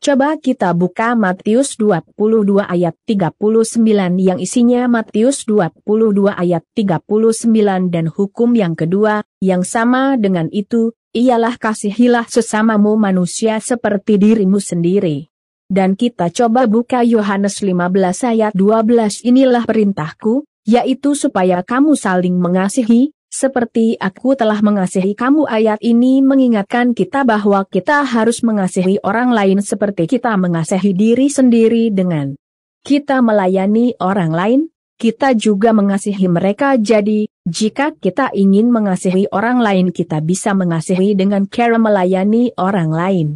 Coba kita buka Matius 22 ayat 39 yang isinya Matius 22 ayat 39 dan hukum yang kedua, yang sama dengan itu, ialah kasihilah sesamamu manusia seperti dirimu sendiri. Dan kita coba buka Yohanes 15 ayat 12 inilah perintahku, yaitu supaya kamu saling mengasihi, seperti aku telah mengasihi kamu ayat ini mengingatkan kita bahwa kita harus mengasihi orang lain seperti kita mengasihi diri sendiri dengan kita melayani orang lain, kita juga mengasihi mereka jadi, jika kita ingin mengasihi orang lain kita bisa mengasihi dengan cara melayani orang lain.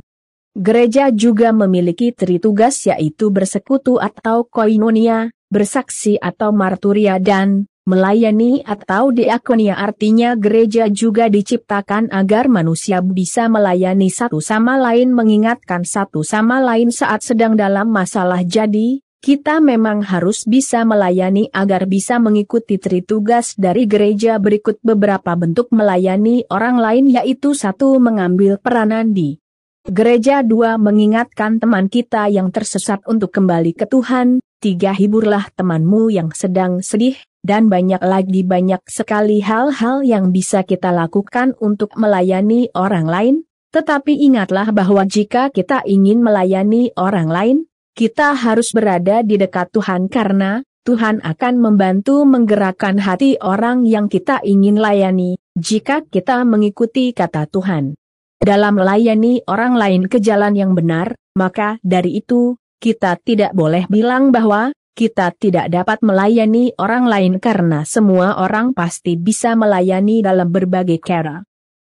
Gereja juga memiliki tri tugas yaitu bersekutu atau koinonia, bersaksi atau marturia dan Melayani atau diakonia artinya gereja juga diciptakan agar manusia bisa melayani satu sama lain mengingatkan satu sama lain saat sedang dalam masalah. Jadi, kita memang harus bisa melayani agar bisa mengikuti tri tugas dari gereja berikut. Beberapa bentuk melayani orang lain yaitu satu mengambil peranan di Gereja dua mengingatkan teman kita yang tersesat untuk kembali ke Tuhan, tiga hiburlah temanmu yang sedang sedih, dan banyak lagi banyak sekali hal-hal yang bisa kita lakukan untuk melayani orang lain, tetapi ingatlah bahwa jika kita ingin melayani orang lain, kita harus berada di dekat Tuhan karena Tuhan akan membantu menggerakkan hati orang yang kita ingin layani, jika kita mengikuti kata Tuhan. Dalam melayani orang lain ke jalan yang benar, maka dari itu, kita tidak boleh bilang bahwa kita tidak dapat melayani orang lain karena semua orang pasti bisa melayani dalam berbagai cara.